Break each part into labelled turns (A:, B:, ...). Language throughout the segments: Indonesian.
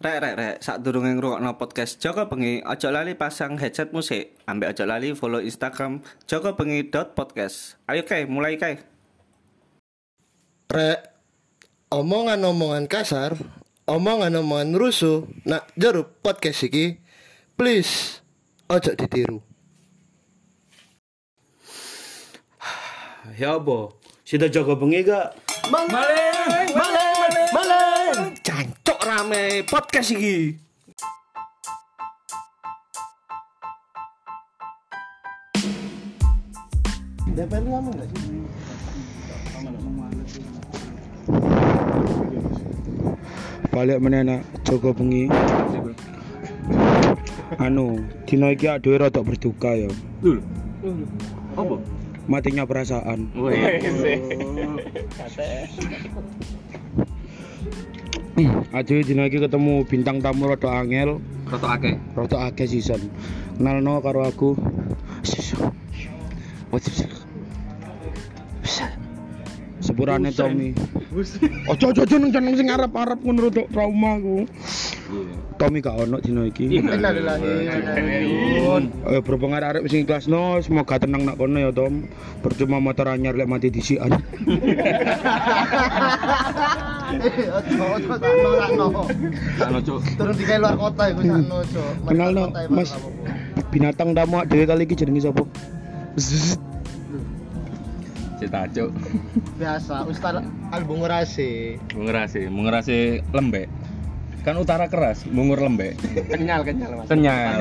A: Rek rek rek, sak durunge ngrungokno podcast Joko Bengi, ojo lali pasang headset musik. Ambek ojo lali follow Instagram jokobengi.podcast. Ayo kai, mulai kai.
B: Rek, omongan-omongan kasar, omongan-omongan rusuh, nak jeruk podcast iki, please, ojo ditiru.
C: Ya apa? Sida jaga bengi gak?
A: Maleng, maleng, maleng. Rame podcast iki.
B: DPR lama gak sih?
C: Balik menena jaga bengi. Anu, dina iki adewe rada berduka ya.
D: Apa?
C: Matinya perasaan. Adewe dina iki ketemu bintang tamu rada angel,
D: Roto akeh.
C: rada akeh season. Kenalno karo aku. Sepurane Tommy. Ojo ojo nang jeneng sing arep-arep ngono rada trauma aku. Tommy gak ono dina iki. Eh berhubung arek sing kelasno semoga tenang nak kono ya Tom. Percuma motor anyar lek mati disikan.
B: Ojo, ojo, sakno, sakno.
D: Ano cuk?
B: Turun di luar kota iku sakno, ojo.
C: Kenal no, Mas. Binatang tamu dhewe kali iki jenenge sapa?
D: Cita cuk.
B: Biasa, Ustaz album ngerasi.
D: Mengerasi, mengerasi lembek. Kan utara keras, mungur lembek.
B: Kenyal, kenyal, Mas.
D: Kenyal.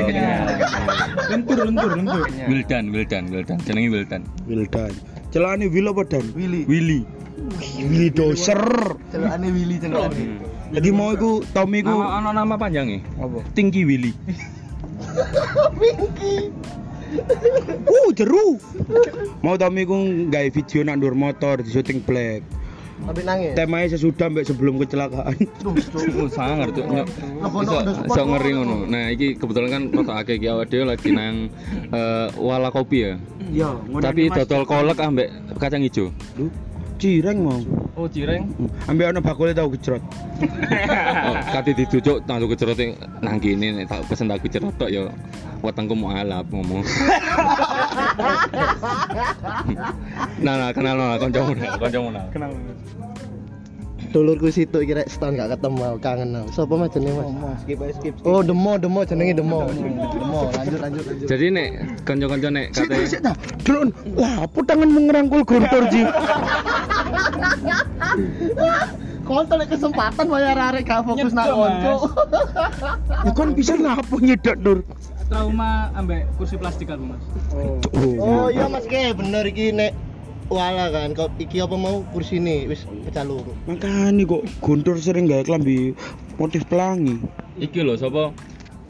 C: Lentur lentur lentur.
D: Wildan, Wildan, Wildan. Jenenge Wildan.
C: Wildan. Celane Will apa Dan?
B: Willy.
D: Willy.
C: Willy doser.
B: Celokane Willy celokane.
C: Jadi mau iku Tommy
D: Nama ana nama panjangnya.
C: apa?
D: Tinggi Willy.
C: Uh, jeru. Mau Tommy iku gawe video nak ndur motor di syuting black.
B: Tapi nangis.
C: Temanya sesudah mbak sebelum kecelakaan.
B: Duh, duh.
D: Oh, sangar tuh. Iso, iso ngeri ngono. Nah, iki kebetulan kan foto akeh iki awake dhewe lagi nang eh, Wala Kopi ya.
C: Ya,
D: Tapi dodol kolek ambek kacang ijo.
C: cireng mau.
D: Oh, cireng.
C: Ambek ana bakule tau gejrot.
D: oh, kate diducuk tanggo kecerote nang kene nek tak pesen tak kecerot tok ya wetengku mau alap ngomong. nah, nah, kenal lah kancamu nah, kancamu nah.
C: Kenal.
B: Dulurku situ kira setahun gak ketemu, kangen aku. Sopo mas jenenge mas?
C: skip skip.
B: Oh demo, demo jenenge demo. Demo, lanjut lanjut lanjut.
D: Jadi nek kanca-kanca nek
C: Sik
D: kate
C: sik dah. Drone. Lah, apa tanganmu ngerangkul gontor ji?
B: Kontol kesempatan bayar arek gak fokus nak konco.
C: Ya kan bisa ngapa nyedak Nur?
E: trauma ambek kursi plastik kan mas
B: Oh iya mas ke bener iki nek wala kan kok iki apa mau kursi ini wis pecah loro.
C: Makanya kok gontor sering gawe klambi motif pelangi.
D: iki lho sapa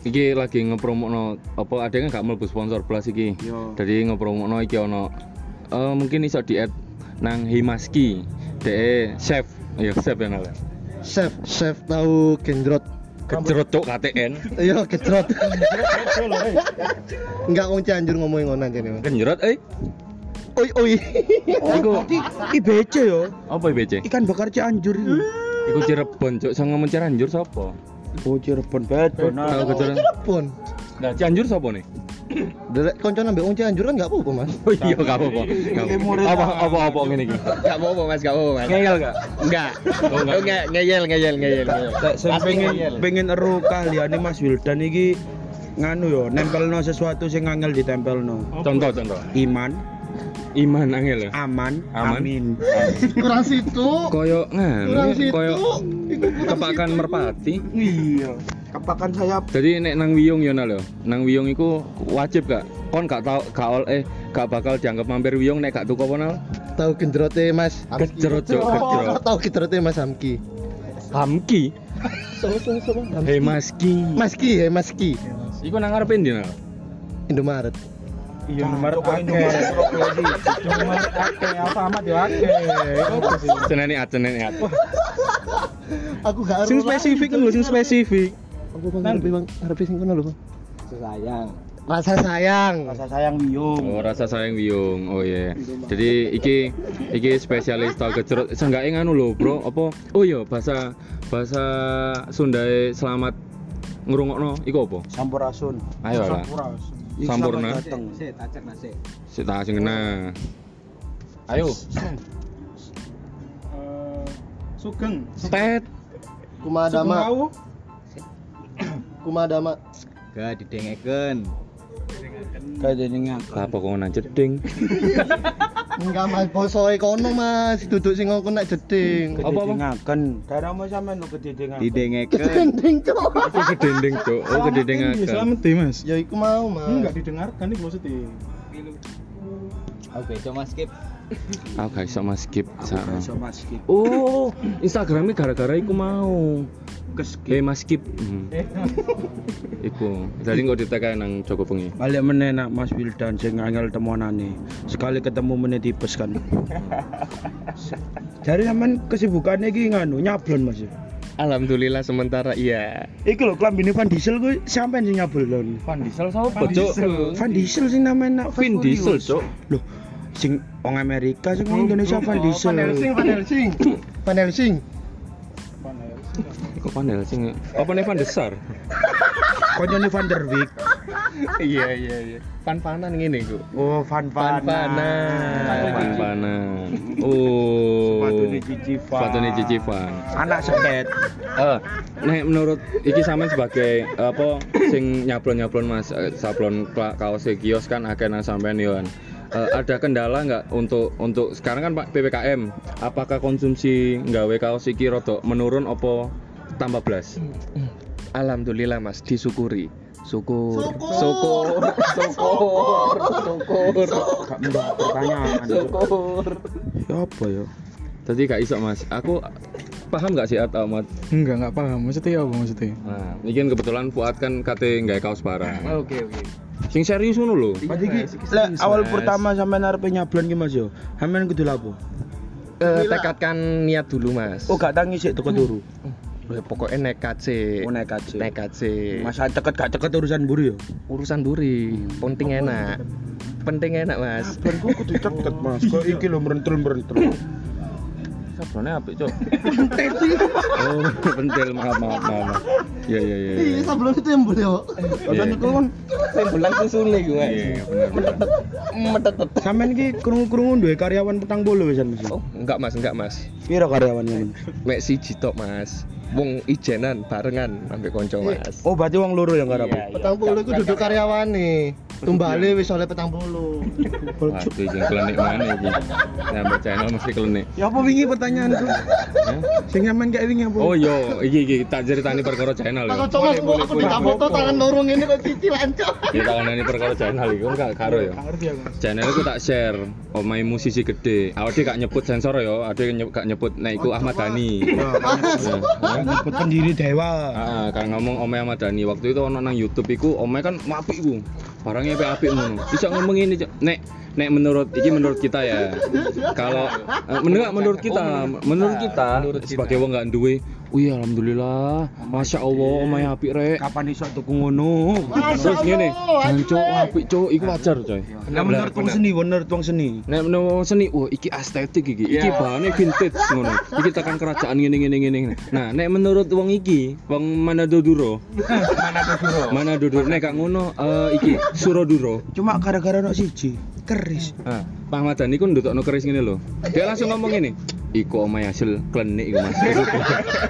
D: iki lagi ngepromokno apa ada kan gak mlebu sponsor plus iki.
C: Yo.
D: Jadi ngepromokno iki ono eh mungkin iso di add nang Himaski. De chef, ya chef ya nala.
B: Chef, chef tahu genjrot.
D: Kecerot cuk KTN.
B: Iya genjrot. Enggak wong Cianjur ngomongin ngono jane. Mas.
D: Kenjerot eh.
B: Oi oi.
D: Iku
C: IBC yo.
D: apa IBC?
C: Ikan bakar Cianjur itu.
D: Iku Cirebon cuk, sing ngomong Cianjur sapa?
C: Oh Cirebon bedo.
D: Kecerot.
B: Cirebon.
D: Nah, Cianjur sapa nih?
B: Derek konco nambah wong Cianjur kan enggak apa-apa mas.
D: Oh iya gak apa-apa. Gak apa-apa. Apa apa apa ngene iki?
B: Enggak apa-apa mas, enggak apa-apa mas.
D: Ngeyel gak?
B: Enggak.
D: Oh, enggak.
B: Enggak, ngeyel ngeyel ngeyel.
C: Saya pengen pengen eru kalian Mas Wildan iki nganu yo nempelno sesuatu sing angel ditempelno.
D: Contoh contoh.
C: Iman,
D: Iman angel ya.
C: aman,
D: Aman.
C: amin.
B: Kurang situ.
D: Koyo nganu,
B: Kurang situ.
D: koyo kepakan merpati.
C: Iya. Kepakan sayap.
D: Jadi nek nang Wiyung yo lho. Nang Wiyung iku wajib gak? Kon gak tau gak ol eh gak bakal dianggap mampir Wiyung nek gak tuku apa nal?
B: Tahu genjrote Mas. Hamki.
D: Kejerot cuk, kejerot.
B: Tahu genjrote Mas Hamki.
D: Hamki.
B: Sopo sopo sopo.
D: Hei Maski.
B: Maski, he Maski.
D: Iku nang ngarepe ndi nal?
B: Indomaret.
C: Iya nomor akeh.
E: cuma akeh Alfamart yo akeh
D: Seneni at, seneni at.
B: Aku gak
D: Sing spesifik kan lho, sing spesifik.
B: Aku ngarepe bang ngarepe sing kono lho bang.
E: sayang
B: Rasa sayang.
C: Rasa sayang Wiyung.
D: Oh, rasa sayang Wiyung. Oh iya. Jadi iki iki spesialis tahu gejrot. Seenggaknya nganu lho, Bro. Apa? Oh iya, bahasa bahasa Sundae selamat ngrungokno iku apa?
C: Sampurasun.
D: Ayo lah.
C: Iki
D: Sampurna.
C: datang.
E: Sik, tacek nasi.
D: Sik tak sing kena. Ayo.
E: Sugeng.
D: Tet.
B: Kumadama.
E: Tahu?
B: Kumadama.
E: Gak didengeken.
C: Jadi ngak.
D: Apa kok nang jeding?
B: Enggak Mas, bosoe kono Mas, duduk sing ngoko nek jeding.
D: Apa, apa?
C: Ngaken. Daerah mau sampean lo kededengan.
E: Didengeken.
B: Kedending, Cok.
D: Itu gedendeng, Cuk. Oh, gedendeng agak.
E: Selamat deh, Mas.
B: Ya iku mau, Mas.
E: Enggak didengarkan nih maksudnya.
F: Oke, coba skip.
D: Aku gak mas skip. Sa-
C: Iso mas skip.
D: Oh, Instagramnya gara-gara iku mau.
C: Keskip.
D: Eh mas skip. Hmm. Iku. Jadi nggak ditekan nang Joko Bengi.
C: Balik meneh nak Mas Wildan sing angel temuanane. Sekali ketemu meneh tipes kan. Jadi sampean kesibukannya iki nganu nyablon Mas.
F: Alhamdulillah sementara iya.
C: Iki lho klambine Van Diesel kuwi sampean sing nyablon.
D: Van Diesel sapa, Cuk?
C: Van Diesel sing namanya
D: Vin Diesel, Cuk.
C: Loh, sing wong Amerika sing wong Indonesia Van Diesel.
B: Van Helsing, Van Helsing. Van Helsing.
D: Kok panel sing apa nih Van Desar?
C: Koncone Van der Wijk.
F: Iya iya iya. Pan-panan ngene ku.
C: Oh, Van Van.
F: Van-vanan.
D: Van Panan. Oh.
C: Sepatune Cici Van.
D: Sepatune Cici Van.
C: Anak seket.
D: Eh, nek menurut iki sampean sebagai apa sing nyablon-nyablon Mas eh, sablon kaos kios kan akeh nang sampean yo kan. Eh, ada kendala nggak untuk untuk sekarang kan Pak PPKM apakah konsumsi nggawe kaos iki rada menurun apa tambah blas?
F: Alhamdulillah Mas, disyukuri. Syukur.
B: Syukur.
F: Syukur. Syukur.
C: Gak menjawab pertanyaan.
F: Syukur.
C: Ya apa ya?
D: Tadi gak iso Mas. Aku paham nggak sih atau Ahmad?
E: Enggak, enggak paham. Maksudnya apa maksudnya?
D: Nah, ini kan kebetulan Fuad kan kate nggak kaos barang.
F: Oke oke.
D: Sing serius ngono lho.
C: Berarti ki lek awal pertama sampean arep nyablon ki Mas yo. Sampean kudu lapo?
F: Eh, tekadkan niat dulu Mas.
C: Oh, gak tangi sik teko turu.
F: Eh, pokoknya nekat sih.
C: Oh, nekat sih.
F: Nekat sih.
C: Masa ceket gak ceket urusan buru yo.
F: Urusan duri, penting enak. Penting enak Mas.
C: Ben kudu ceket Mas. Kok iki lho merentul-merentul.
D: Sablonnya apik, Cuk. oh, pentil maaf maaf maaf. Iya iya iya.
B: Iya, sebelum itu yang boleh, Pak.
D: Iya.
C: Kan kan
F: Bulan susune gue.
D: Iya, benar benar.
C: sampean ki krungu-krungu duwe karyawan petang bolo wisan Mas.
F: Oh, enggak Mas, enggak Mas.
C: Piro karyawannya?
F: Mek siji tok Mas. Wong ijenan barengan ambek konco Mas.
C: Oh, berarti wong loro yang garap.
B: Petang puluh itu duduk karyawan nih. Tumbale wis oleh petang puluh.
D: Waduh, jangan klenik mana iki. Nyampe channel mesti klenik.
C: Ya apa wingi pertanyaanku? Sing sampean kayak wingi apa?
D: Oh yo, iki iki tak ceritani perkara channel
B: Aku
D: yo.
B: coba aku aku tidak foto tangan lorong ini kok cicilan, Cok.
D: Ya tak kanani perkara channel iki enggak karo yo.
E: Aku.
D: Channel iku tak share omahe musisi gede. Awake gak nyebut sensor yo, ade nye- gak nyebut nek iku Ahmad Dhani. Nah,
C: Nyebut pendiri dewa.
D: Ah, kan ngomong Ome Ahmad Dhani waktu itu ono nang YouTube iku Ome kan apik ku. Barangnya apik-apik ngono. Bisa ngomong ini Cok. nek nek menurut iki menurut kita ya. Kalau eh, menurut menurut kita, menurut kita sebagai wong gak duwe, wih alhamdulillah, masya Allah Ome apik rek.
C: Kapan iso tuku ngono?
D: Terus ngene, jancuk apik cuk, iku wajar coy.
C: Nah, menurut wong seni, menurut wong seni.
D: Nek menurut seni, wah iki estetik iki, iki bahannya vintage ngono. Iki tekan kerajaan ngene ngene ngene. Nah, nek menurut wong iki, wong Manado Duro. Manado Duro. Manado Duro. Nek gak ngono, eh, iki Suroduro.
C: Cuma gara-gara ono siji, keris.
D: Ah, Pak Ahmad Dhani ku ndutokno keris ngene lho. Dia langsung ngomong ngene. Iku omahe hasil klenik iku Mas.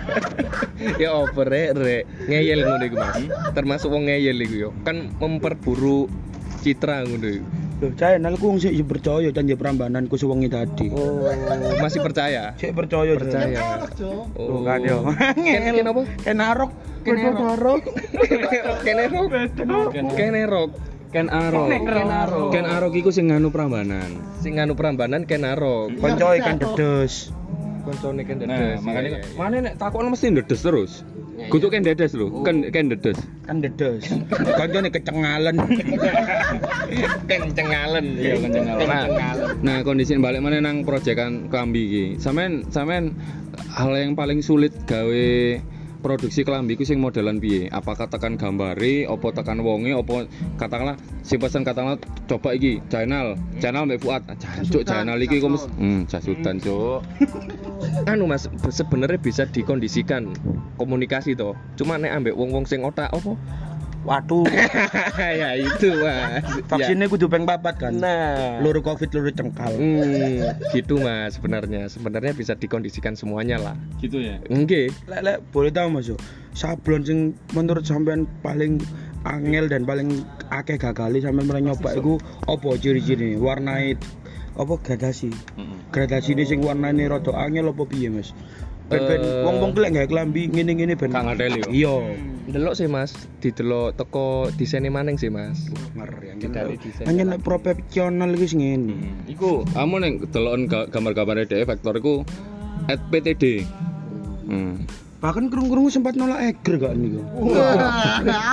F: ya over rek rek ngeyel ngono iku Mas. Termasuk wong ngeyel iku yo. Kan memperburuk citra ngono iku.
C: Loh, channel ku wong sik percaya janji prambanan ku sewengi tadi.
F: Oh, masih percaya?
C: Sik percaya.
F: Percaya.
B: Cok.
C: Oh, kan yo.
F: Ken ken apa?
C: Kenarok.
F: Kenarok. Kenerok. Kenerok.
D: Ken Arok.
F: Ken Arok.
D: Ken Arok iku sing nganu Prambanan.
F: Sing anu Prambanan Kenarok.
C: Konco ikan dedes.
F: Koncone Ken
D: Nah,
F: Dedes.
D: makanya
F: Iya, iya, iya.
D: mana nek takon mesti ndedes terus. Kudu ken dedes lho, kan ken dedes.
C: Kan dedes. Koncone kecengalen.
F: kencengalen.
D: Iya, kencengalen. Nah, nah kondisi balik mana nang proyekan klambi iki. Sampean sampean hal yang paling sulit gawe produksi klambi ku sing modelan piye? Apakah tekan gambare, opo tekan wonge, opo katakanlah sing pesen katakanlah coba iki channel, channel Mbak Fuad. Ah, Jancuk channel iki kok hmm jasutan, Cuk.
F: anu mas be- sebenarnya bisa dikondisikan komunikasi toh cuma nek ambek wong wong sing otak apa
C: Waduh,
F: ya itu mas
C: vaksinnya kudu peng papat
F: Ya.
C: kan.
F: nah
C: Loro Covid, loro cengkal.
F: Hmm, gitu mas sebenarnya sebenarnya bisa dikondisikan semuanya lah
D: Gitu ya.
F: enggak
C: Lek lek boleh tahu Mas yo. Sablon sing menurut sampean paling angel dan paling akeh gagali sampean pernah nyoba iku apa ciri-ciri warnai apa gradasi gradasi ini sing warnane rada angel apa piye Mas ben
F: Eh.
C: wong-wong kelek gawe klambi ngene-ngene ben
D: Kang Adeli yo.
C: iya
F: delok sih mas didelok teko desainnya maning sih mas
C: ngeri
F: Dari desain.
C: hanya nek profesional sing ngene
D: Iku kamu neng deloken ga- gambar-gambar dhek vektor iku at PTD. Hmm.
C: Bahkan kerung-kerung sempat nolak eger gak niku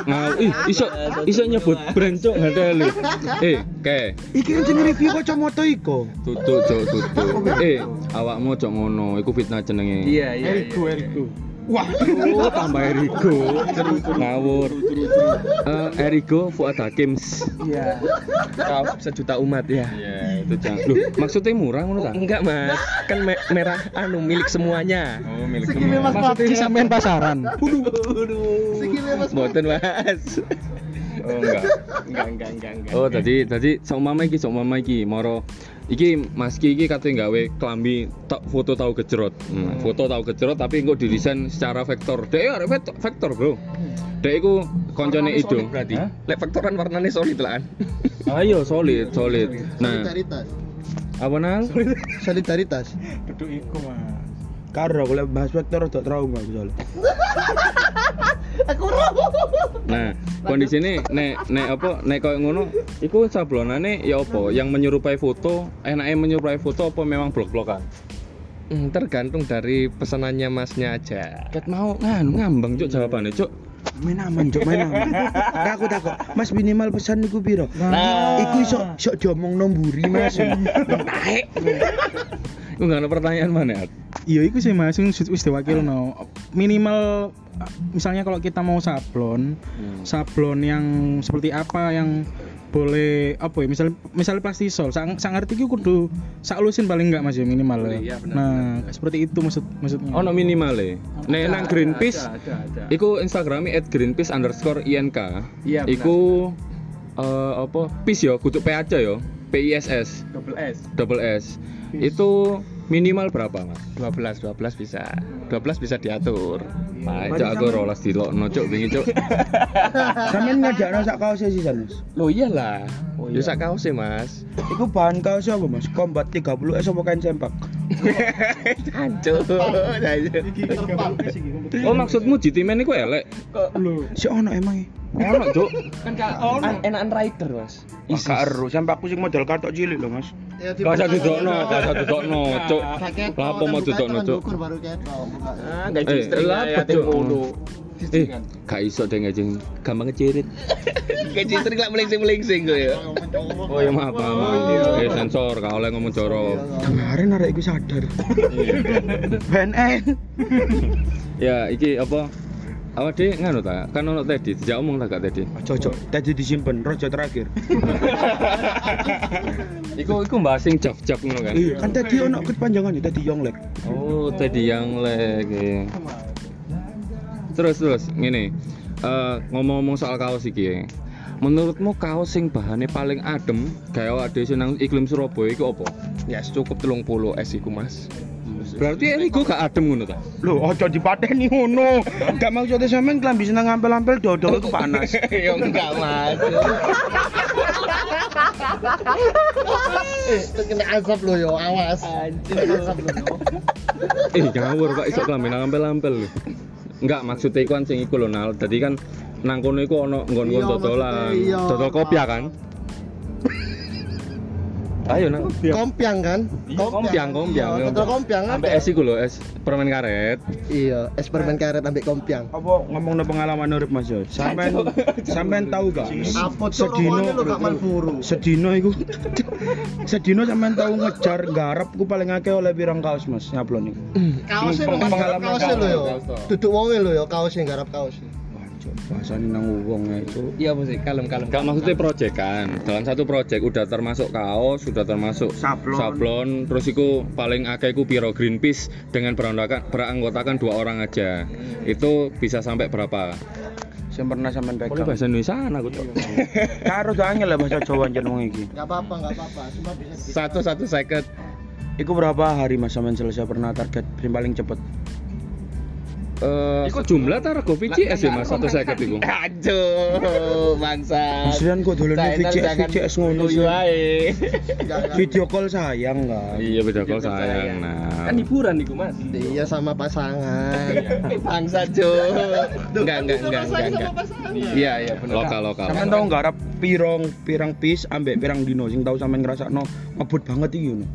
D: Nah, ih, iso iso nyebut brand cuk ngadeli. Eh, ke
C: iki kan sing review kacamata iko
D: tutuk cuk tutuk. Eh, awakmu cok ngono, iku fitnah jenenge.
F: iya iya
E: Erigo, Erigo.
C: Wah
D: Oh, tambah Erigo. Ngawur. Eh, Erigo Fuad Hakims.
E: Iya.
F: kaos sejuta umat ya
D: Iya, itu jangan. Loh, maksudnya murah ngono ta?
F: enggak mas kan me- merah anu milik semuanya
D: Oh, milik
B: Segini mas
E: Maksudnya sampean pasaran.
B: Segini mas
F: boten mas
D: Oh, enggak.
F: enggak enggak enggak enggak
D: Oh, tadi tadi sok mama iki, sok mama iki moro iki Mas Ki iki kate gawe klambi tok foto tahu gejrot. Hmm, foto tahu gejrot tapi engko didesain secara vektor. Dek arek vektor, vektor, Bro. Dek iku koncone Ido.
F: berarti lek vektoran warnanya solid lah kan
D: Ayo solid, solid. Nah,
B: solidaritas
D: apa nal?
B: solidaritas
E: Duduk iku, Mas.
C: karo kalau bahas vektor rada trauma aku
D: Nah, kondisi ini nek nek apa nek koyo ngono iku sablonane ya apa? Yang menyerupai foto, enaknya menyerupai foto apa memang blok-blokan?
F: Hmm, tergantung dari pesanannya masnya aja
D: Ket mau nganu ngambang cuk jawabannya cuk.
C: main aman cok main aman takut takut mas minimal pesan niku piro
E: Nah.
C: iku iso iso diomong nomburi mas taek
D: Iku nggak ada pertanyaan mana?
E: Iya, itu sih mas, wis wis diwakilno. Minimal misalnya kalau kita mau sablon, sablon yang seperti apa yang boleh apa ya misal misalnya plastisol sang, sang ngerti iki kudu sak lusin paling enggak Mas ya minimal ya.
F: Iya, benar,
E: nah seperti itu maksud maksudnya
D: Oh, no minimal e. Nek nang Greenpeace,
F: ada ada
D: iku Instagramnya at Greenpeace underscore INK.
F: Iya, benar.
D: Iku eh, apa? PIS yo, kutuk P aja yo. PISS,
F: double S
D: double S. Itu minimal berapa, Mas?
F: 12 12 bisa. 12 bisa diatur.
D: Nah, cok aku rolas di no cok wingi cok.
C: sampean ngajakno sak kaos sih mas?
F: Lo iyalah. Oh, iya. sak kaos sih mas.
C: Iku bahan kaos apa mas? Combat 30 s apa kain sempak?
F: Hancur.
D: Oh, maksudmu GT Man iku elek?
C: si ono emang
D: Ono, Cuk.
F: kan kalau enakan rider mas
C: Wah, gak eru sempakku sing model katok cilik lho mas
B: ya
D: Gak usah dudukno, gak usah dudukno, cuk. Lah apa mau dudukno, cuk?
B: baru ketok
F: ah gak
D: Eh,
F: istri ya ngono
D: Eh, gak iso deh ngajeng gampang ngecirit.
F: gak istri lah melingsing melingsing gue ya
D: Oh ya maaf, maaf. maaf. Eh sensor, gak oleh ngomong jorok.
C: kemarin arek iku sadar BNN
D: Ya, iki apa? Awak deh nganu ta? Kan ono tadi, dijak omong tak tadi.
C: cocok tadi disimpen rojo terakhir
D: Iku iku mbahas sing jaf-jaf ngono kan.
C: iya kan tadi ono kepanjangannya tadi yonglek
D: Oh, tadi yang lagi. Terus terus ngene. Eh ngomong-ngomong soal kaos iki. ya. Menurutmu kaos sing bahane paling adem gawe awak dhewe nang iklim Surabaya iku apa?
F: ya cukup telung puluh S iku mas
D: Berarti ini gue gak adem ngono ta?
C: Lho, ojo dipateni ngono. Gak maksudnya sampean klambi seneng ampel-ampel dodol itu panas.
F: ya enggak mas
B: eh kena asap lo yo awas asap lo yo
D: Eh ngawur Pak iso klambi nang ampel-ampel lho. Enggak maksudnya iku kan sing iku lho Nal. Dadi kan nang kono iku ono nggon-nggon
B: Iya,
D: dodolan.
B: iya.
D: Dodol kopiah kan? Ayo nang.
B: Kompiang kan?
D: Kompiang, kompiang.
B: Iya, betul kompiang kan?
D: Sampai es iku lho, es permen karet.
B: Iya, es permen karet ambek kompiang.
C: Apa ngomong pengalaman urip Mas yo. Sampean sampean tahu gak?
B: Apot
C: sedino sedino iku sedino sampean tahu ngejar garap ku paling akeh oleh pirang kaos Mas nyablon iku.
B: Kaosnya
C: Pengalaman
B: kaosnya lo yo. Duduk wonge lo yo kaosnya garap kaosnya.
C: Bahasane nang wong ya, itu.
F: Iya sih? Kalem kalem.
D: Gak maksudnya project kan. Dalam satu project udah termasuk kaos, sudah termasuk
C: Sablon.
D: sablon, terus iku paling akeh iku piro Greenpeace dengan beranggotakan beranggotakan dua orang aja. Itu bisa sampai berapa?
C: Sing pernah sampean
D: Boleh
C: pegang.
D: bahasa Indonesia aku tuh.
C: Karo udah angel lah bahasa Jawa anjen wong iki.
B: Gak apa-apa, gak apa-apa. Cuma bisa
F: Satu satu second.
C: Iku berapa hari Mas sampean selesai pernah target paling cepet?
F: Eh,
D: Iku jumlah ta rego VCS ya Mas satu seket iku.
F: Aduh, bangsa.
C: Maksudnya kok dolen VCS VCS ngono sih. Video call sayang kan.
D: Iya beda kol sayang. Nah.
F: Kan hiburan iku, Mas.
B: Iya sama pasangan.
F: Bangsa, Jo. Enggak, enggak, enggak, enggak, enggak. Iya, iya benar.
D: Lokal lokal.
C: Sampean tahu garap pirong pirang pis ambek pirang dino sing tahu sampean ngrasakno ngebut banget iki ngono.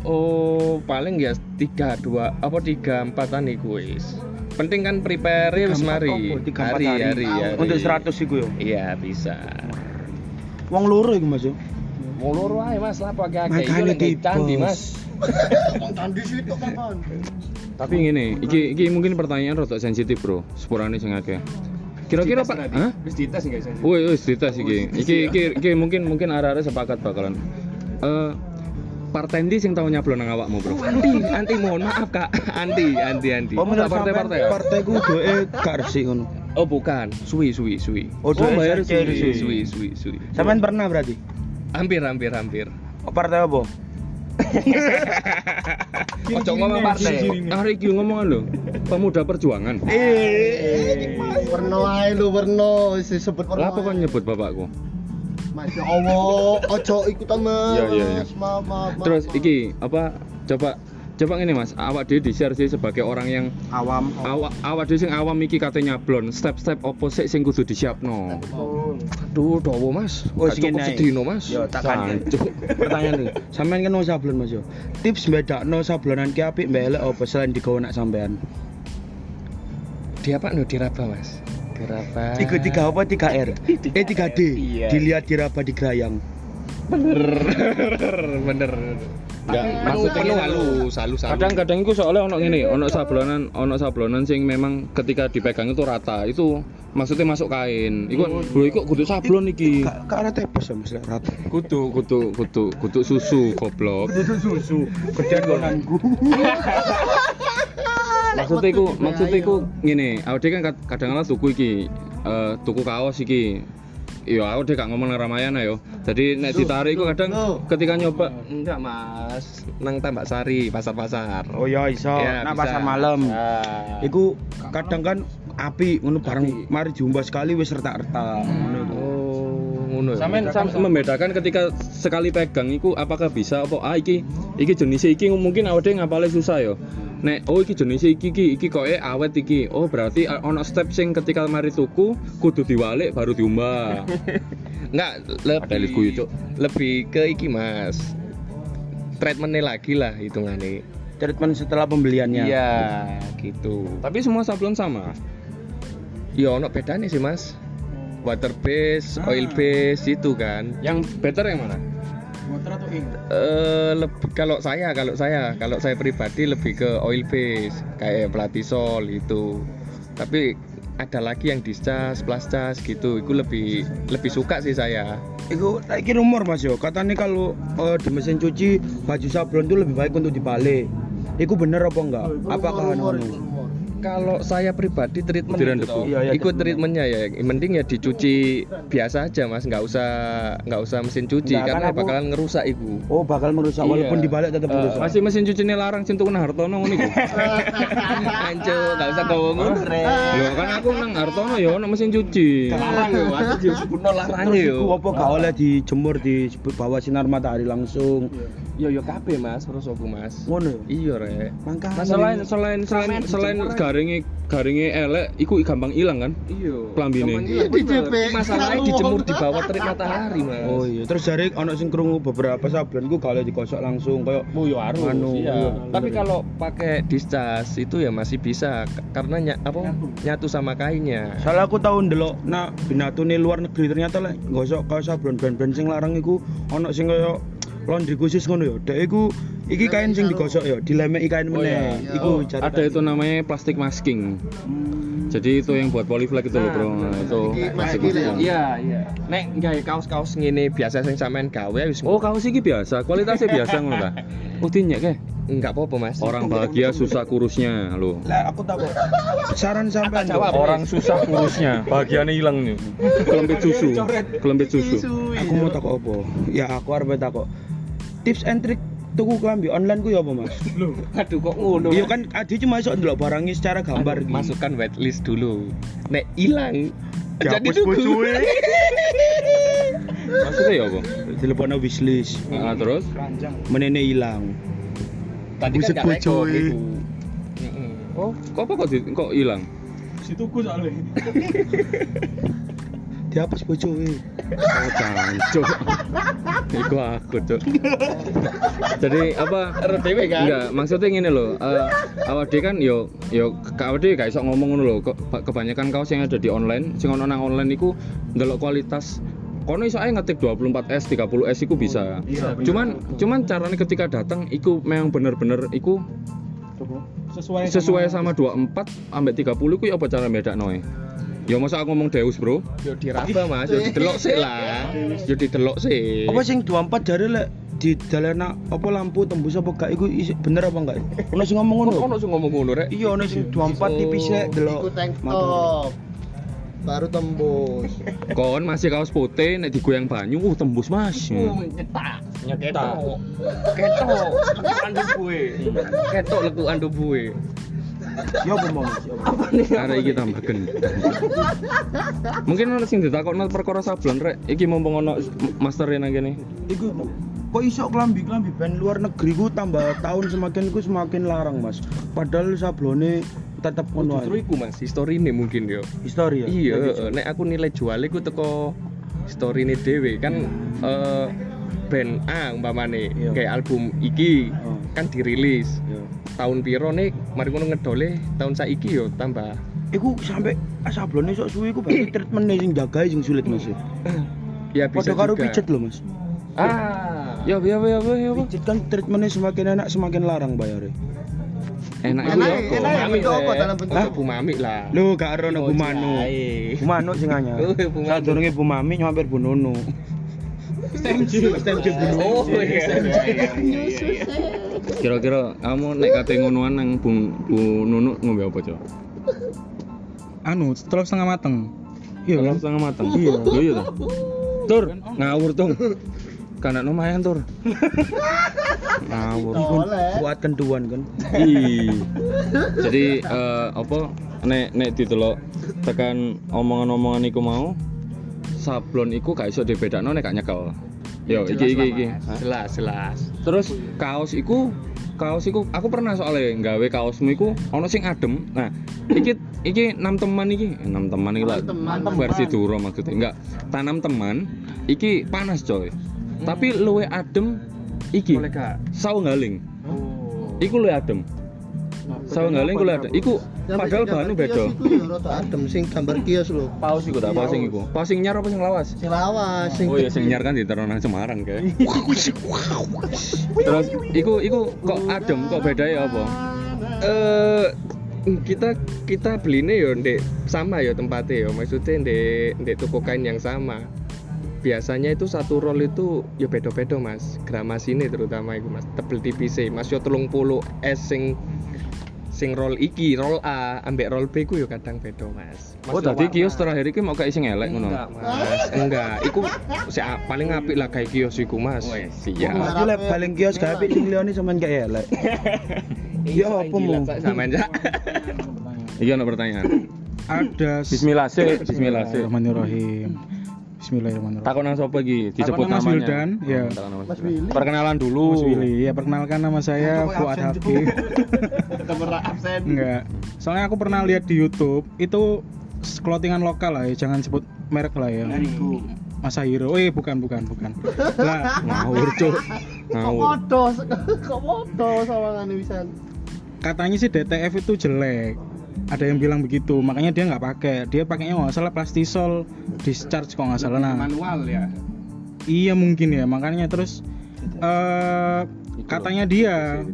F: Oh, paling ya tiga dua apa tiga empatan iku wis. Penting kan prepare wis
C: Tiga empat
F: mari. Hari,
C: hari.
F: hari, hari.
C: Untuk 100 iku yo.
F: Iya, bisa.
C: Wong loro iku Mas yo.
F: Mau loro ae Mas, lah pakai akeh.
C: Makanya
F: Iku
C: tipes.
F: candi, Mas.
B: Tandis itu kapan?
D: Tapi ngene, iki iki mungkin pertanyaan rada sensitif, Bro. Sepurane sing akeh. Kira-kira Pak, hah?
F: Wis dites enggak sih?
D: Woi, wis dites iki. Iki iki iki mungkin mungkin arek-arek sepakat bakalan. Eh partai ndi sing tau nyablon nang awakmu, Bro?
F: Anti, anti mohon maaf Kak. Anti, anti, anti.
C: Oh menurut
D: partai- partai ya?
C: partai ku doe gak resik ngono.
F: Oh, bukan. Suwi, suwi, suwi.
C: Oh, doe
D: bayar suwi.
F: Suwi, suwi, suwi.
C: Sampean pernah berarti?
F: Hampir, hampir, hampir.
C: Oh, partai apa?
F: Ojo ngomong partai.
D: Arek iki ngomongan lho. Pemuda Perjuangan.
B: Werno ae lu werno, wis disebut werno.
D: Lah apa kon nyebut bapakku?
B: Masya Allah, ojo ikutan mas.
D: Iya, iya, iya.
B: Maaf, maaf, maaf.
D: Terus iki apa coba coba ngene Mas, awak dhewe di-share sih sebagai orang yang
C: Awam.
D: awak awak dhewe sing awam iki kate nyablon, step-step opo sik sing kudu disiapno.
F: Aduh, dawa Mas.
C: Oh,
F: cukup sedino Mas.
C: Yo tak kangen.
D: Sancuk.
C: Pertanyaan iki. Sampean kan mau sablon Mas yo. Tips bedakno sablonan ki apik mbek elek apa selain digawe nak sampean?
F: Di apa no diraba Mas? Diraba.
C: Tiga tiga apa tiga R? Eh tiga D.
F: Iya.
C: Dilihat diraba di gerayang.
F: bener. bener.
D: Enggak, maksudnya
F: penuh
D: lho.
F: halus, halus, halus.
D: Kadang-kadang itu soalnya ono ngene, ono sablonan, ono sablonan sing memang ketika dipegang itu rata. Itu maksudnya masuk kain. Iku bro iku kudu sablon iki.
C: Gak gak ada tepes ya Mas lek rata.
D: Kudu kudu kudu kudu susu goblok.
C: Itu susu. Kedan konanku.
D: maksudnya iku maksudnya iku ngene awake kan kad- kadang-kadang tuku iki eh, tuku kaos iki Iya, aku deh gak ngomong nang Ramayana yo. Jadi nek ditarik iku kadang
B: Loh.
D: ketika nyoba
F: Enggak Mas, nang Tambak Sari, pasar-pasar.
C: Oh ya iso.
F: Ya, bisa.
C: pasar malam. Iku kadang kan api ngono bareng mari jumpa sekali wis retak-retak ngono iku.
F: Oh, ngono.
D: membedakan ketika sekali pegang iku apakah bisa apa ah iki iki jenis iki mungkin awake ngapale susah yo. Nek oh iki jenis iki iki iki koke awet iki. Oh berarti a- ono step sing ketika mari tuku kudu diwalik baru diumbah.
F: Enggak, lebih
D: itu.
F: lebih ke iki Mas. Treatmentnya lagi lah hitungannya.
C: Treatment setelah pembeliannya.
F: Iya, gitu.
D: Tapi semua sablon sama.
F: Ya ono bedanya sih Mas. Water base,
C: Ah.
F: oil base itu kan.
D: Yang better yang mana?
E: Water atau ink?
F: Eh lebih kalau saya kalau saya kalau saya pribadi lebih ke oil base kayak platisol itu. Tapi ada lagi yang discas, plascas gitu. Itu lebih lebih suka sih saya.
C: Iku tak rumor Mas yo. Katanya kalau eh, di mesin cuci baju sablon itu lebih baik untuk dibalik. Iku bener apa enggak? Apakah
B: rumor.
F: Kalau saya pribadi treatment
D: Butiran
F: itu
D: debu.
C: Iya, iya,
F: ikut
C: treatment.
F: treatmentnya ya. Yang Mending ya dicuci biasa aja mas, nggak usah nggak usah mesin cuci
C: Nggak,
F: karena
C: kan aku-
F: bakalan ngerusak ibu.
C: Oh, bakal merusak walaupun
F: Iya.
C: dibalik tetap
F: Eh,
C: merusak.
D: Masih mesin cuci ini larang cintu kena Hartono ngono iku.
F: Anjo, nggak usah kau ngono.
D: Lho kan aku nang Hartono ya ono mesin cuci.
F: Larang yo, aku disebutno larang
C: Terus
F: yo.
C: iku apa gak oleh dijemur di bawah sinar matahari langsung.
F: Yo yo kabeh mas, terus aku mas.
C: Ngono ya.
F: Iya.
C: Mangkane.
D: Nah, selain selain selain selain garinge garinge elek iku gampang ilang kan?
F: Iya.
D: Klambine.
F: Gampang hilang,
B: Di
F: bener.
B: DP.
F: Masalahnya dijemur di bawah terik matahari, Mas.
C: Oh iya, terus jare ono sing krungu beberapa sablon ku kalau digosok langsung kayak
F: Oh ya harus.
C: Anu,
F: iya.
C: iya.
F: Tapi kalau pakai discas itu ya masih bisa karena ny- apa nyatu sama kainnya.
C: Salah aku tahu ndelok nak binatune luar negeri ternyata lek gosok kayak sablon brand-brand sing larang iku ono sing kaya laundry khusus ngono ya. Dek iku iki kain sing digosok ya, dilemeki kain
D: Oh, iya.
C: meneh. Iku cari
D: Ada itu namanya plastik masking. Jadi itu yang buat polyflag itu loh, Bro. Nah, itu plastik
B: masking
D: masking.
F: Iya, iya. Nek gawe kaos-kaos ngene biasa sing sampean gawe wis
D: Oh, kaos iki biasa, kualitasnya biasa ngono ta. Oh, dinyek ke?
F: enggak apa-apa, Mas.
D: Orang bahagia susah kurusnya, lo.
C: Lah aku tahu. Saran sampean
F: jawab.
D: Orang susah kurusnya, bahagianya hilang nih. Kelempit susu, kelempit susu.
C: Aku mau takok apa? Ya aku arep takok. Tips and trick tuku klambi online ku ya apa, Mas?
F: Aduh kok ngono.
C: Iya kan adi cuma iso ndelok barangnya secara gambar gitu.
F: Masukkan whitelist dulu. Nek hilang
C: Dihapus
F: tuku.
C: bojoe.
D: Maksudnya ya apa?
C: Telepon wishlist.
D: Nah, terus?
C: Menene hilang.
F: Tadi
C: Buset
F: kan gak. Heeh.
D: Oh, kok apa kok di- kok hilang?
E: Situku soalnya.
C: Dihapus bojoe.
D: Oh, cancuk. Iku aku, Cuk. Jadi apa?
F: Dhewe kan.
D: Enggak, maksudnya ngene lho. Eh awak dhewe kan yo yo awak dhewe gak iso ngomong ngono lho. Ke- Kebanyakan kaos yang ada di online, sing ono nang online iku ndelok kualitas kono iso ae ngetik 24S, 30S iku bisa. Cuman cuman caranya ketika datang iku memang bener-bener iku
E: Sesuai
D: sesuai sama 24 ambek 30 iku ya apa cara bedakno e? Ya masa aku ngomong Deus, Bro.
F: Yo diraba Mas, yo didelok sik lah. Yo didelok sik.
C: Apa sing 24 jare lek di dalena apa lampu tembus apa gak iku bener apa enggak? Ono sing ngomong ngono.
F: ono sing ngomong ngono rek?
C: Iya ono sing 24 tipis lek
B: Iku
C: delok.
B: tank top. Baru tembus.
D: Kon masih kaos putih nek digoyang banyu, uh tembus, Mas.
F: nyetak nyetak ketok lekukan tubuhe ketok lekukan tubuhe
C: Ya apa mau? Ya apa?
D: Arek iki tambah. Mungkin ono sing ditakokno perkara sablon rek. Iki mumpung ono master nang kene.
C: Iku kok iso klambi-klambi band luar negeri ku tambah tahun semakin ku semakin larang, Mas. Padahal sablone tetep ngono
F: justru
C: ae.
F: iku mas histori ini mungkin yo
C: Histori ya.
F: iya nek aku nilai jual iku teko story ini dewe kan eh band A umpamane
C: Iya.
F: kayak album iki
C: Oh.
F: Kan dirilis
C: Ya.
F: tahun piro nih mari ngono ngedole tahun saiki yo tambah
C: Iku sampai sablone sok suwi iku berarti treatmentnya sing jagae sing sulit Mas.
F: ya bisa
C: Padha karo pijet lho, Mas.
F: ah
D: Ya ya ya ya ya.
C: Pijet kan treatmentnya semakin enak semakin larang bayarnya.
D: Enak
B: Enak,
D: ya.
B: enak.
D: kok.
F: Bumami
B: bentuk apa dalam bentuk
F: Hah?
B: apa?
F: Bumami lah
C: Lho gak ero Bu Manu. Bu Manu sing anyar.
F: Bu.
C: Sadurunge Bu Mami nyamper Bu Nunu. Stem stem Bu Nunu.
F: Oh iya.
D: Kira-kira kamu nek kate ngonoan nang Bu, Bu Nunu ngombe apa, Cok?
E: Anu, telur setengah mateng. Iya
D: Telur
E: kan?
D: setengah matang. Iya. Lho iya toh. Tur, ngawur tuh. Kanak lumayan tur. ngawur.
C: Kuat kenduan kan.
D: Ih. Jadi eh, apa nek nek didelok tekan omongan-omongan iku mau sablon iku gak iso dibedakno nek gak nyekel. Yo iki iki iki.
F: Jelas, jelas.
D: Terus kaos iku kaos iku aku pernah soalnya nggawe kaosmu iku ono sing adem. Nah, iki iki enam teman iki, enam teman iki lah.
B: Teman,
D: Versi duro maksudnya. Enggak, tanam teman iki panas coy. Tapi luwe adem iki. Saung galing.
F: Oh.
D: Iku luwe adem. Saung galing iku luwe adem. Iku padahal bahannya beda.
B: Iku ya adem sing gambar kios lho.
D: Paus iku tak paus iku. Paus sing nyar apa sing lawas?
B: Sing lawas sing
D: Oh iya sing nyar kan ditaruh nang Semarang kayak. Terus iku iku kok adem kok beda ya apa?
F: Eh kita kita belinya yo ndek sama ya tempatnya yo maksudnya ndek ndek toko kain yang sama biasanya itu satu roll itu ya beda-beda mas gramas ini terutama itu mas tebel tipis mas yo telung puluh S sing sing roll iki roll A ambek roll B ku yo kadang beda mas
D: Oh tadi kios terakhir iki mau kayak sing elek ngono.
F: enggak mas enggak iku si paling apik lah kayak kios iku mas
D: Wes,
F: iya
B: Mas.
C: Aku lek paling kios gak apik sing liyane sampean gak elek. Ya apa mau?
F: sama aja
D: Iki ana pertanyaan.
E: Ada
D: Bismillah sih, bismillah sih.
E: Bismillahirrahmanirrahim. Bismillahirrahmanirrahim.
D: Takon nang sapa iki? Disebut
E: Takon Mas
D: namanya.
E: Wildan, ya.
D: Oh,
B: Mas
D: Wildan.
B: Willy.
D: Perkenalan dulu.
E: Mas Willy, ya perkenalkan nama saya Fuad Habib.
B: Temerak absen.
E: Enggak. Soalnya aku pernah lihat di YouTube itu clothingan lokal lah ya, jangan sebut merek lah ya. Masahiro. Eh bukan bukan bukan. Lah,
D: ngawur cuk
B: Kok
D: ngawur
B: modo, kok modo sama ngene wisan.
E: katanya sih DTF itu jelek. Ada yang bilang begitu, makanya dia nggak pakai. Dia pakainya nggak salah plastisol discharge kok nggak salah. Nah,
C: manual ya?
E: iya mungkin ya, makanya terus eh katanya dia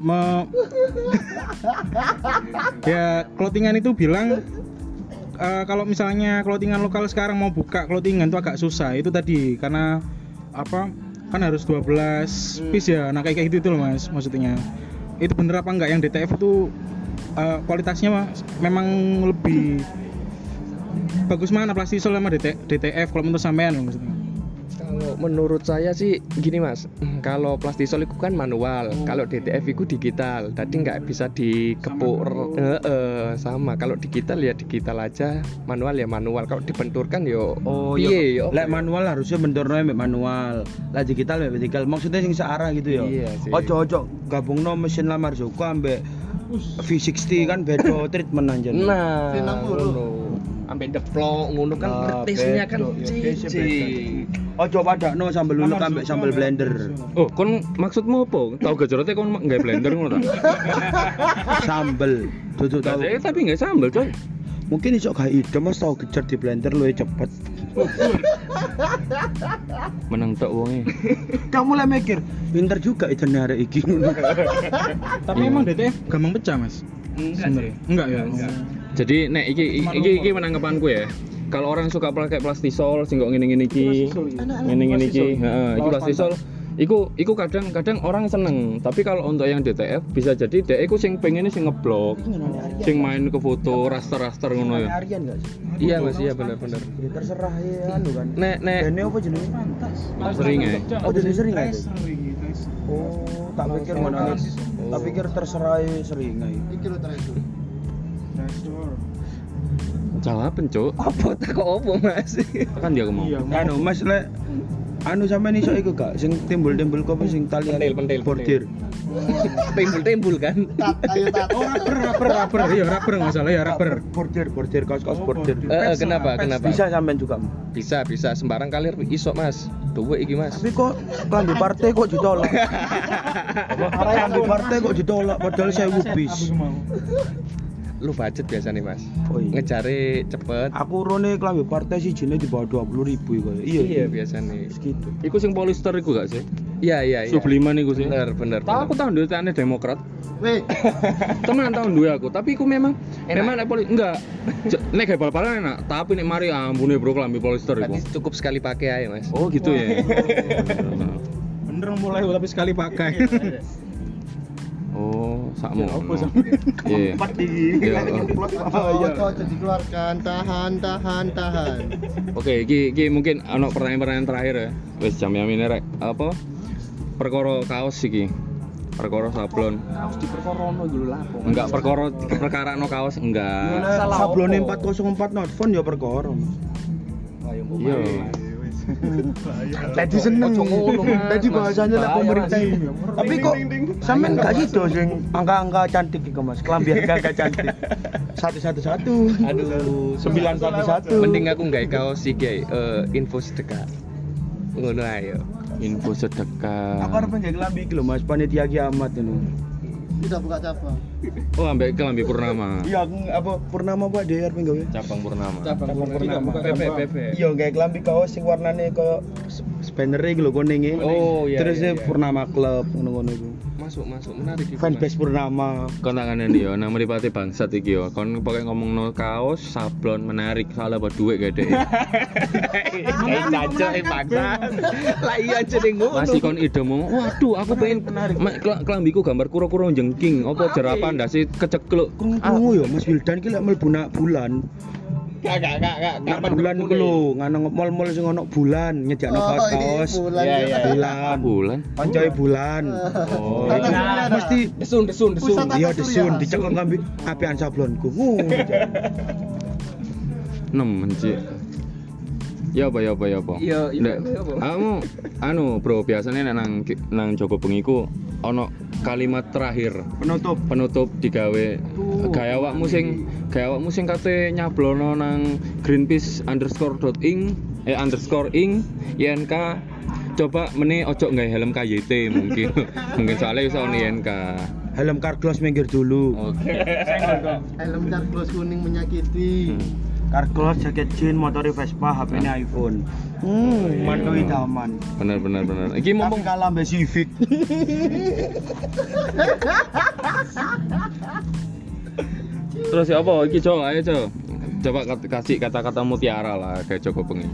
E: me ya clothingan itu bilang eh, kalau misalnya clothingan lokal sekarang mau buka clothingan itu agak susah. Itu tadi karena apa kan harus 12 piece ya. Nah kayak kayak gitu itu loh mas maksudnya. Itu bener apa enggak? Yang DTF itu eh, kualitasnya memang lebih bagus mana plastisol sama DT, DTF kalau menurut sampean loh maksudnya
F: Kalau menurut saya sih gini mas, kalau plastisol itu kan manual, kalau DTF itu digital, jadi nggak bisa dikepuk Eh, eh, sama. Kalau digital ya digital aja, manual ya manual. Kalau dibenturkan yo,
C: oh
F: piye yo.
C: lek manual harusnya benturnya mek manual lah digital mek digital maksudnya sing searah gitu ya
F: Iya sih.
C: ojo ojo gabungno mesin lamar Joko ambek V60 kan beda treatment anjen
F: Nah. Ambek deplok ngono. Kan
C: Ah,
F: tesnya kan
C: ya, tesnya
F: cici.
C: ojo padakno sambel luluk ambek sambel blender.
D: Oh kon maksudmu apa? Tau gajorote kon nggak blender ngono ta?
C: Sambel. Duduk tahu
D: tapi nggak sambel coy.
C: Mungkin iso gak ide mas tau gecer di blender lu cepet
D: menang tok wonge.
C: Kamu mulai mikir pinter juga itu arek iki.
E: Tapi emang DTF gampang pecah mas? Sebenarnya. enggak ya?
D: Jadi nek iki iki iki menanggapanku ya. Kalau orang suka pakai plastisol sing kok ngene-ngene iki ngene-ngene iki heeh iki plastisol iku iku kadang-kadang orang seneng. Tapi kalau untuk yang DTF bisa jadi dek iku sing pengen sing ngeblok sing main ke foto raster-raster ngono ya.
C: Sih?
F: Iya Mas, iya benar-benar.
C: ya terserah ya anu kan.
F: Nek nek.
C: Dene apa jenenge?
D: Sering ya
C: oh jadi sering aja oh tak pikir mana tak pikir terserah ya sering aja
B: Iki lho terakhir.
D: jawab pencuk.
F: Apa tak kok apa Mas?
D: kan dia ngomong.
C: Anu mas lek anu sampean iso iku gak? Sing timbul-timbul kopi sing tali
F: Pentil, pentil,
C: bordir.
F: Timbul-timbul kan.
B: Ayo
E: oh rapper rapper rapper. Iya rapper nggak salah ya rapper.
C: Bordir bordir kaos-kaos bordir.
F: Eh, eh, kenapa? Kenapa?
C: bisa sampean juga
F: Bisa, bisa. Sembarang kalir iso Mas. Duwe iki Mas.
C: tapi kok klambi partai kok ditolak? Klambi partai kok ditolak padahal saya bis
F: Lu budget biasa nih Mas.
C: oh iya
F: Ngejare cepet.
C: aku rone klambi partai sih jine di bawah 20 ribu ya iya
F: Iya biasa nih.
C: segitu
D: iku sing polister iku gak sih
F: Iya iya iya.
D: Subliman iku sih
F: Bener bener.
D: Tahu aku tahun dulu aneh Demokrat
B: Weh,
D: teman tahun dua aku tapi aku memang
F: Enak.
D: memang nek poli enggak J- nek kayak bal-balan enak tapi nek mari ampune bro kelambi polister iku
F: cukup sekali pakai aja Mas.
D: oh gitu ya
E: bener mulai tapi sekali pakai
D: oh sakmu
E: apa sampe?
D: iya.
C: Empat di
D: Iya,
B: dikeluarkan, tahan, tahan, tahan.
D: oke iki iki mungkin ono pertanyaan-pertanyaan terakhir ya. Wis jam yang ini rek. Apa? Perkara kaos iki. Perkara sablon.
C: Harus diperkorono dulu lah
D: enggak perkara perkara no kaos enggak.
C: Sablone 404 not phone ya perkara
D: iya
C: Tadi seneng. Tadi bahasanya lah pemerintah. Tapi kok sampean gak gitu sing angka-angka cantik iku Mas. Kelambi angka cantik. Satu satu satu.
F: Aduh,
C: Sembilan satu satu.
F: Mending aku nggak kaos sih kayak info sedekah. Ngono ayo.
D: info sedekah
C: Aku arep nggak kelambi iki lho Mas, panitia kiamat ini.
B: Tidak buka cabang.
D: oh ambek kelambi purnama
C: Iya, aku apa purnama Pak DR pengen gawe.
D: cabang purnama
F: PP PP.
C: Iya, kayak kelambi kaos sing warnane koyo banner iki lho kuning.
F: Oh, iya,
C: Terus
F: iya,
C: e
F: iya.
C: Purnama Club ngono-ngono iku.
F: Masuk masuk menarik itu.
C: Fanbase Purnama.
D: kon tanganan yo nang mripate bangsat iki yo kon pokoke ngomongno kaos sablon menarik salah buat duit gede
F: Eh caca eh paksa. Lah iya jeneng ngono.
D: masih kon idemu waduh aku pengen kel- kelambiku gambar kuro-kuro jengking apa jerapan ndase kecekluk
C: Krungu ya Mas Wildan ki lek mlebu nak bulan.
F: Gak gak gak gak.
C: Nak bulan ku lho, ngono mall-mall sing ono bulan nyediakno
B: Oh,
C: kaos-kaos.
B: bulan
F: Iya,
B: ya.
F: iya.
C: Bulan.
D: bulan
C: Koncoe bulan.
D: oh
C: Nah, mesti
F: Desun desun desun.
C: Iya desun
B: surya.
C: dicekel kambi apian sablonku.
D: Nemen cik ya apa ya apa ya apa
F: Iya, iya,
D: Ndak,
F: iya, apa?
D: kamu anu bro biasanya nek nang nang Joko Bengi ku ono kalimat terakhir
C: Penutup.
D: penutup digawe gaya awakmu sing gaya awakmu sing kate nyablono nang greenpeace underscore dot ing eh underscore ing INK coba meni ojo nggak helm KYT mungkin mungkin soalnya bisa on INK
C: Helm Carglass minggir dulu.
D: oke
B: Helm Carglass kuning menyakiti.
C: Carglass jaket jean, motor Vespa, HP ini iPhone. Hmm, mantu idaman.
D: benar benar benar iki mumpung
C: kalah mbak Civic.
D: terus ya apa iki coba ayo coba coba kasih kata-kata mutiara lah kayak Joko pengen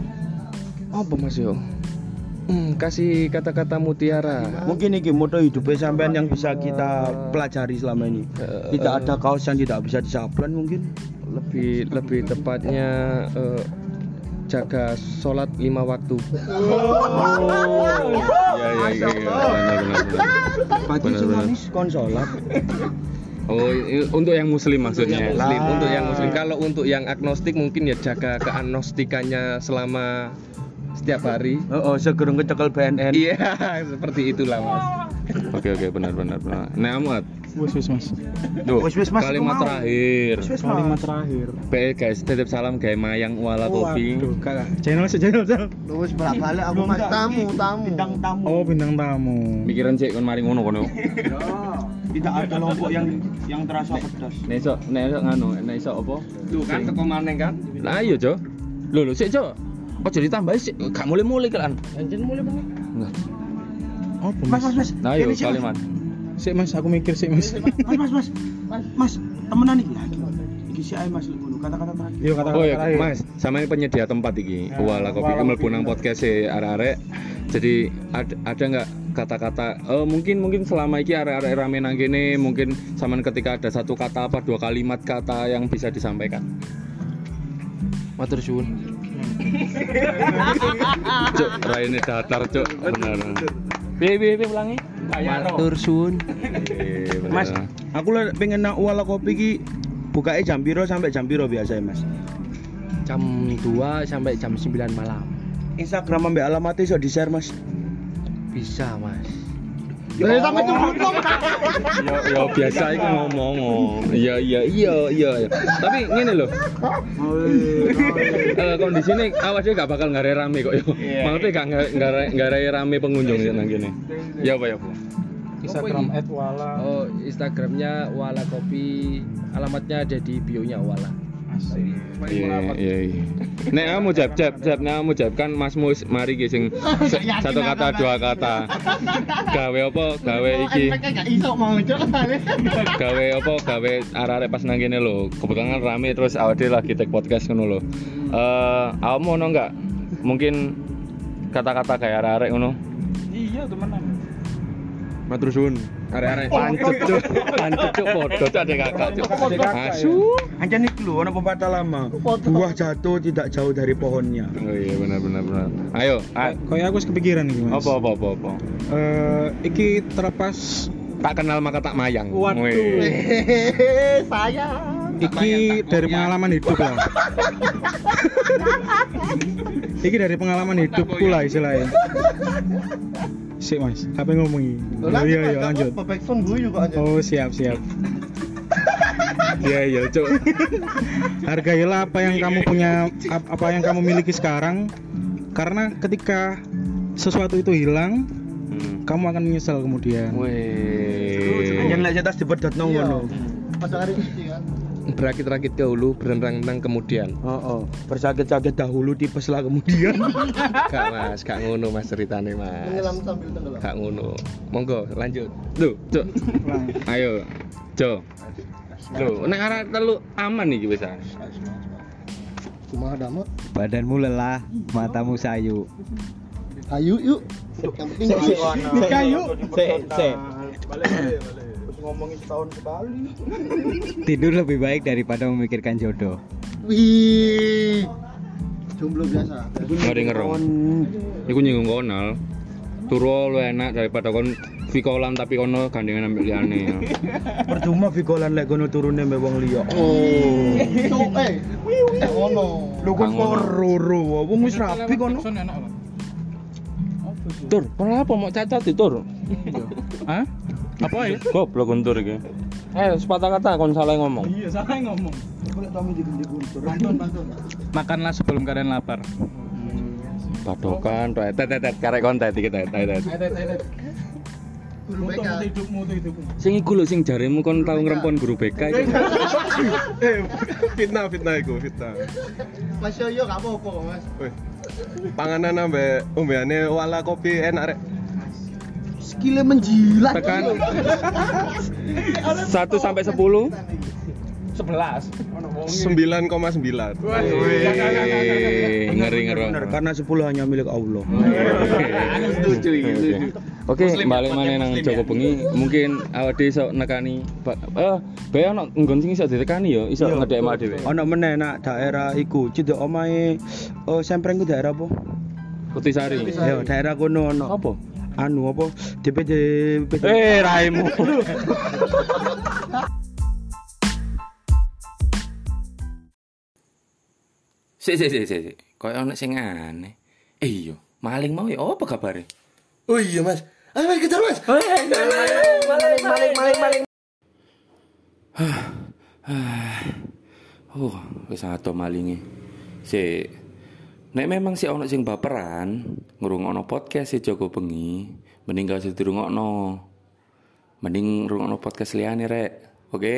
F: Apa Mas yo? Hmm, kasih kata-kata mutiara.
C: Mungkin ini moto hidupnya sampean yang bisa kita pelajari selama ini.
F: Eh,
C: Tidak ada kaos yang tidak bisa disablon mungkin.
F: Lebih lebih tepatnya eh, jaga sholat lima waktu.
D: oh iya iya iya iya benar benar benar Oh untuk yang muslim maksudnya
F: Muslim
C: Lah.
F: untuk yang muslim. Kalau untuk yang agnostik mungkin ya jaga keagnostikannya selama setiap hari.
C: Oh, oh segera kecekel BNN.
F: Iya, seperti itulah Mas.
D: oke oke benar benar benar nah amat
E: Wis wis Mas.
D: Duh,
C: Wis, wis, Mas,
D: kalimat terakhir
C: Wis, wis,
E: Kalimat
C: Mas.
E: terakhir.
D: Pe guys, titip salam kayak Mayang Wala Kopi.
E: Waduh. Channel channel channel.
B: Berapa kali aku mas tamu tamu.
C: Bintang tamu.
E: Oh, bintang tamu.
D: Pikiran cek kon mari ngono kono.
C: Ya, tidak ada lombok yang yang terasa pedas.
D: Nek iso nek iso nganu, nek iso apa? Tuh kan teko maneng kan. Lah iya, Jo. Lho lho sik, Jo. Ojo ditambahi sik, gak mulai-mulai kan. Anjen mulai banget. Enggak.
E: Oh,
C: Mas, mas, mas.
D: Nah,
C: sih, Mas.
D: kalimat.
E: Sik Mas, aku mikir sik Mas.
C: Mas, mas, mas. Mas, temenan iki. Iki si ae Mas ngono. Kata-kata terakhir.
E: Yo kata
D: Oh ya,
E: terakhir.
D: Mas, sama ini penyedia tempat iki.
E: Ya,
D: Wala Kopi mlebu nang podcast e arek-arek. Jadi ada ada nggak kata-kata eh, mungkin mungkin selama iki arek-arek rame nang kene mungkin saman ketika ada satu kata apa dua kalimat kata yang bisa disampaikan.
F: Matur suwun.
D: Cuk, raine datar, Cuk. Bener. Piye piye piye ulangi?
F: Matur suwun.
D: Bener.
C: Mas, aku le- pengen nak wala kopi ki bukanya jam piro sampai jam piro biasa ya, Mas?
F: Jam 2 sampai jam 9 malam.
C: Instagram ambek alamatnya iso di-share, Mas.
F: Bisa, Mas.
B: Sampai tuh
D: ya ya biasa iku ngomong. Iya iya iya iya. iya. Tapi ngene lho. Eh kondisi ini awas gak bakal ngare rame kok yo. Maksudnya gak ngare ngare rame pengunjung ya nang kene. Ya apa ya, Bu?
E: Instagram @wala.
F: Oh, Instagramnya Wala Kopi. Alamatnya ada di bio-nya Wala.
E: Asik.
D: Iya iya iya. Nek kamu jab jab jab nek kamu jab kan Masmu mari ki sing s- satu kata dua kata. Gawe apa? Gawe iki. Gawe apa gawe arek-arek pas nang kene lho kebetulan rame terus awake lagi take podcast ngono lho eh awakmu ono enggak mungkin kata-kata kayak arek-arek ngono
E: Iya, temenan.
F: Matur suwun. Arek-arek.
D: pancet cuk pancet cuk podo cuk adek kakak cuk asu
C: Anjan iki lho, ana pepatah lama. Buah jatuh tidak jauh dari pohonnya.
D: oh iya benar benar benar ayo a-
E: Kayak aku wis kepikiran iki, Mas.
D: apa apa apa apa
E: Eh, iki terlepas
D: tak kenal maka tak mayang
E: Waduh.
B: Saya.
E: iki dari pengalaman hidup lah. iki dari pengalaman hidupku lah istilahnya. Sik Mas, apa yang ngomong iki? Oh, iya iya lanjut.
B: Perfection gue juga aja.
E: Oh siap siap.
D: iya iya cuk
E: Hargailah apa yang kamu punya, ap- apa yang kamu miliki sekarang, karena ketika sesuatu itu hilang,
D: Hmm.
E: kamu akan menyesal kemudian.
D: Wih.
C: Anjan lek cetas dipedot nang ngono.
B: Pada hari ini kan.
F: Berakit-rakit dahulu, berenang-renang kemudian.
C: Oh, oh. Bersakit-sakit dahulu tipeslah kemudian.
F: Gak Mas, gak ngono Mas ceritane Mas.
B: Menyelam sambil tenggelam.
F: Gak ngono. Monggo lanjut.
D: Tuh, cuk. Ayo, Jo. Loh, nek arek telu aman iki wis.
B: Kumaha damo?
G: Badanmu lelah, matamu sayu.
B: Ayo yuk. Yang penting
E: Nikah yuk.
G: Sek, sek.
C: Ngomongin setahun sekali.
G: Tidur lebih baik daripada memikirkan jodoh.
B: Wih. Jomblo biasa.
D: Mari ngerong. Iku nyinggung konal. Turu lu enak daripada kon vikolan tapi kono gandengan ambek liyane ya.
C: Percuma Vigolan lek kono turune mbek wong liya.
B: Oh. Itu eh. Eh ono.
D: Kang ngono.
C: roro, wong wis rapi kono.
D: Tur, kono apa mau cacat tur?
E: Hah? Apa ya?
D: Goblok Guntur iki. Eh, sepatah kata kon salah ngomong.
E: Iya, salah ngomong. Makanlah sebelum kalian lapar.
D: Padokan, tet tet tet karek konten iki tet tet. tet.
E: Hidupmu hidupmu.
D: Sing iku lho sing jaremu kon tau ngrempon guru BK iku.
H: Eh, fitnah fitnah iku, fitnah.
B: Mas Yoyo gak apa-apa kok, Mas.
H: Wih. Panganan ambek ombeane wala kopi enak rek.
B: Skillnya menjilat.
D: Tekan 1 sampai 10 11
H: 9,9.
D: Wih, ngeri ngeri.
C: Bener, karena 10 hanya milik Allah.
D: Setuju Oke, balik mana nang Joko Bengi, mungkin awak dhewe iso nekani eh bae ono nggon sing iso ditekani ya, iso
C: Iya.
D: ngedek mak dhewe.
C: Ono meneh nak daerah iku, cedek omahe oh Sempreng ku daerah apa?
D: Kutisari.
C: Ya, daerah kono ono.
D: Apa?
C: Anu apa? DPD
D: Eh, raimu. Sik sik sik sik. sik. Kayak ono sing aneh. Eh iya, maling mau ya apa kabare?
B: Oh iya, Mas. Ayo mari kejar, Mas.
D: Oh, wis ato malinge. Si Nek memang si ono sing baperan ngrungokno podcast si Joko Bengi, mending gak usah dirungokno. Mending ngrungokno podcast liyane rek. Oke?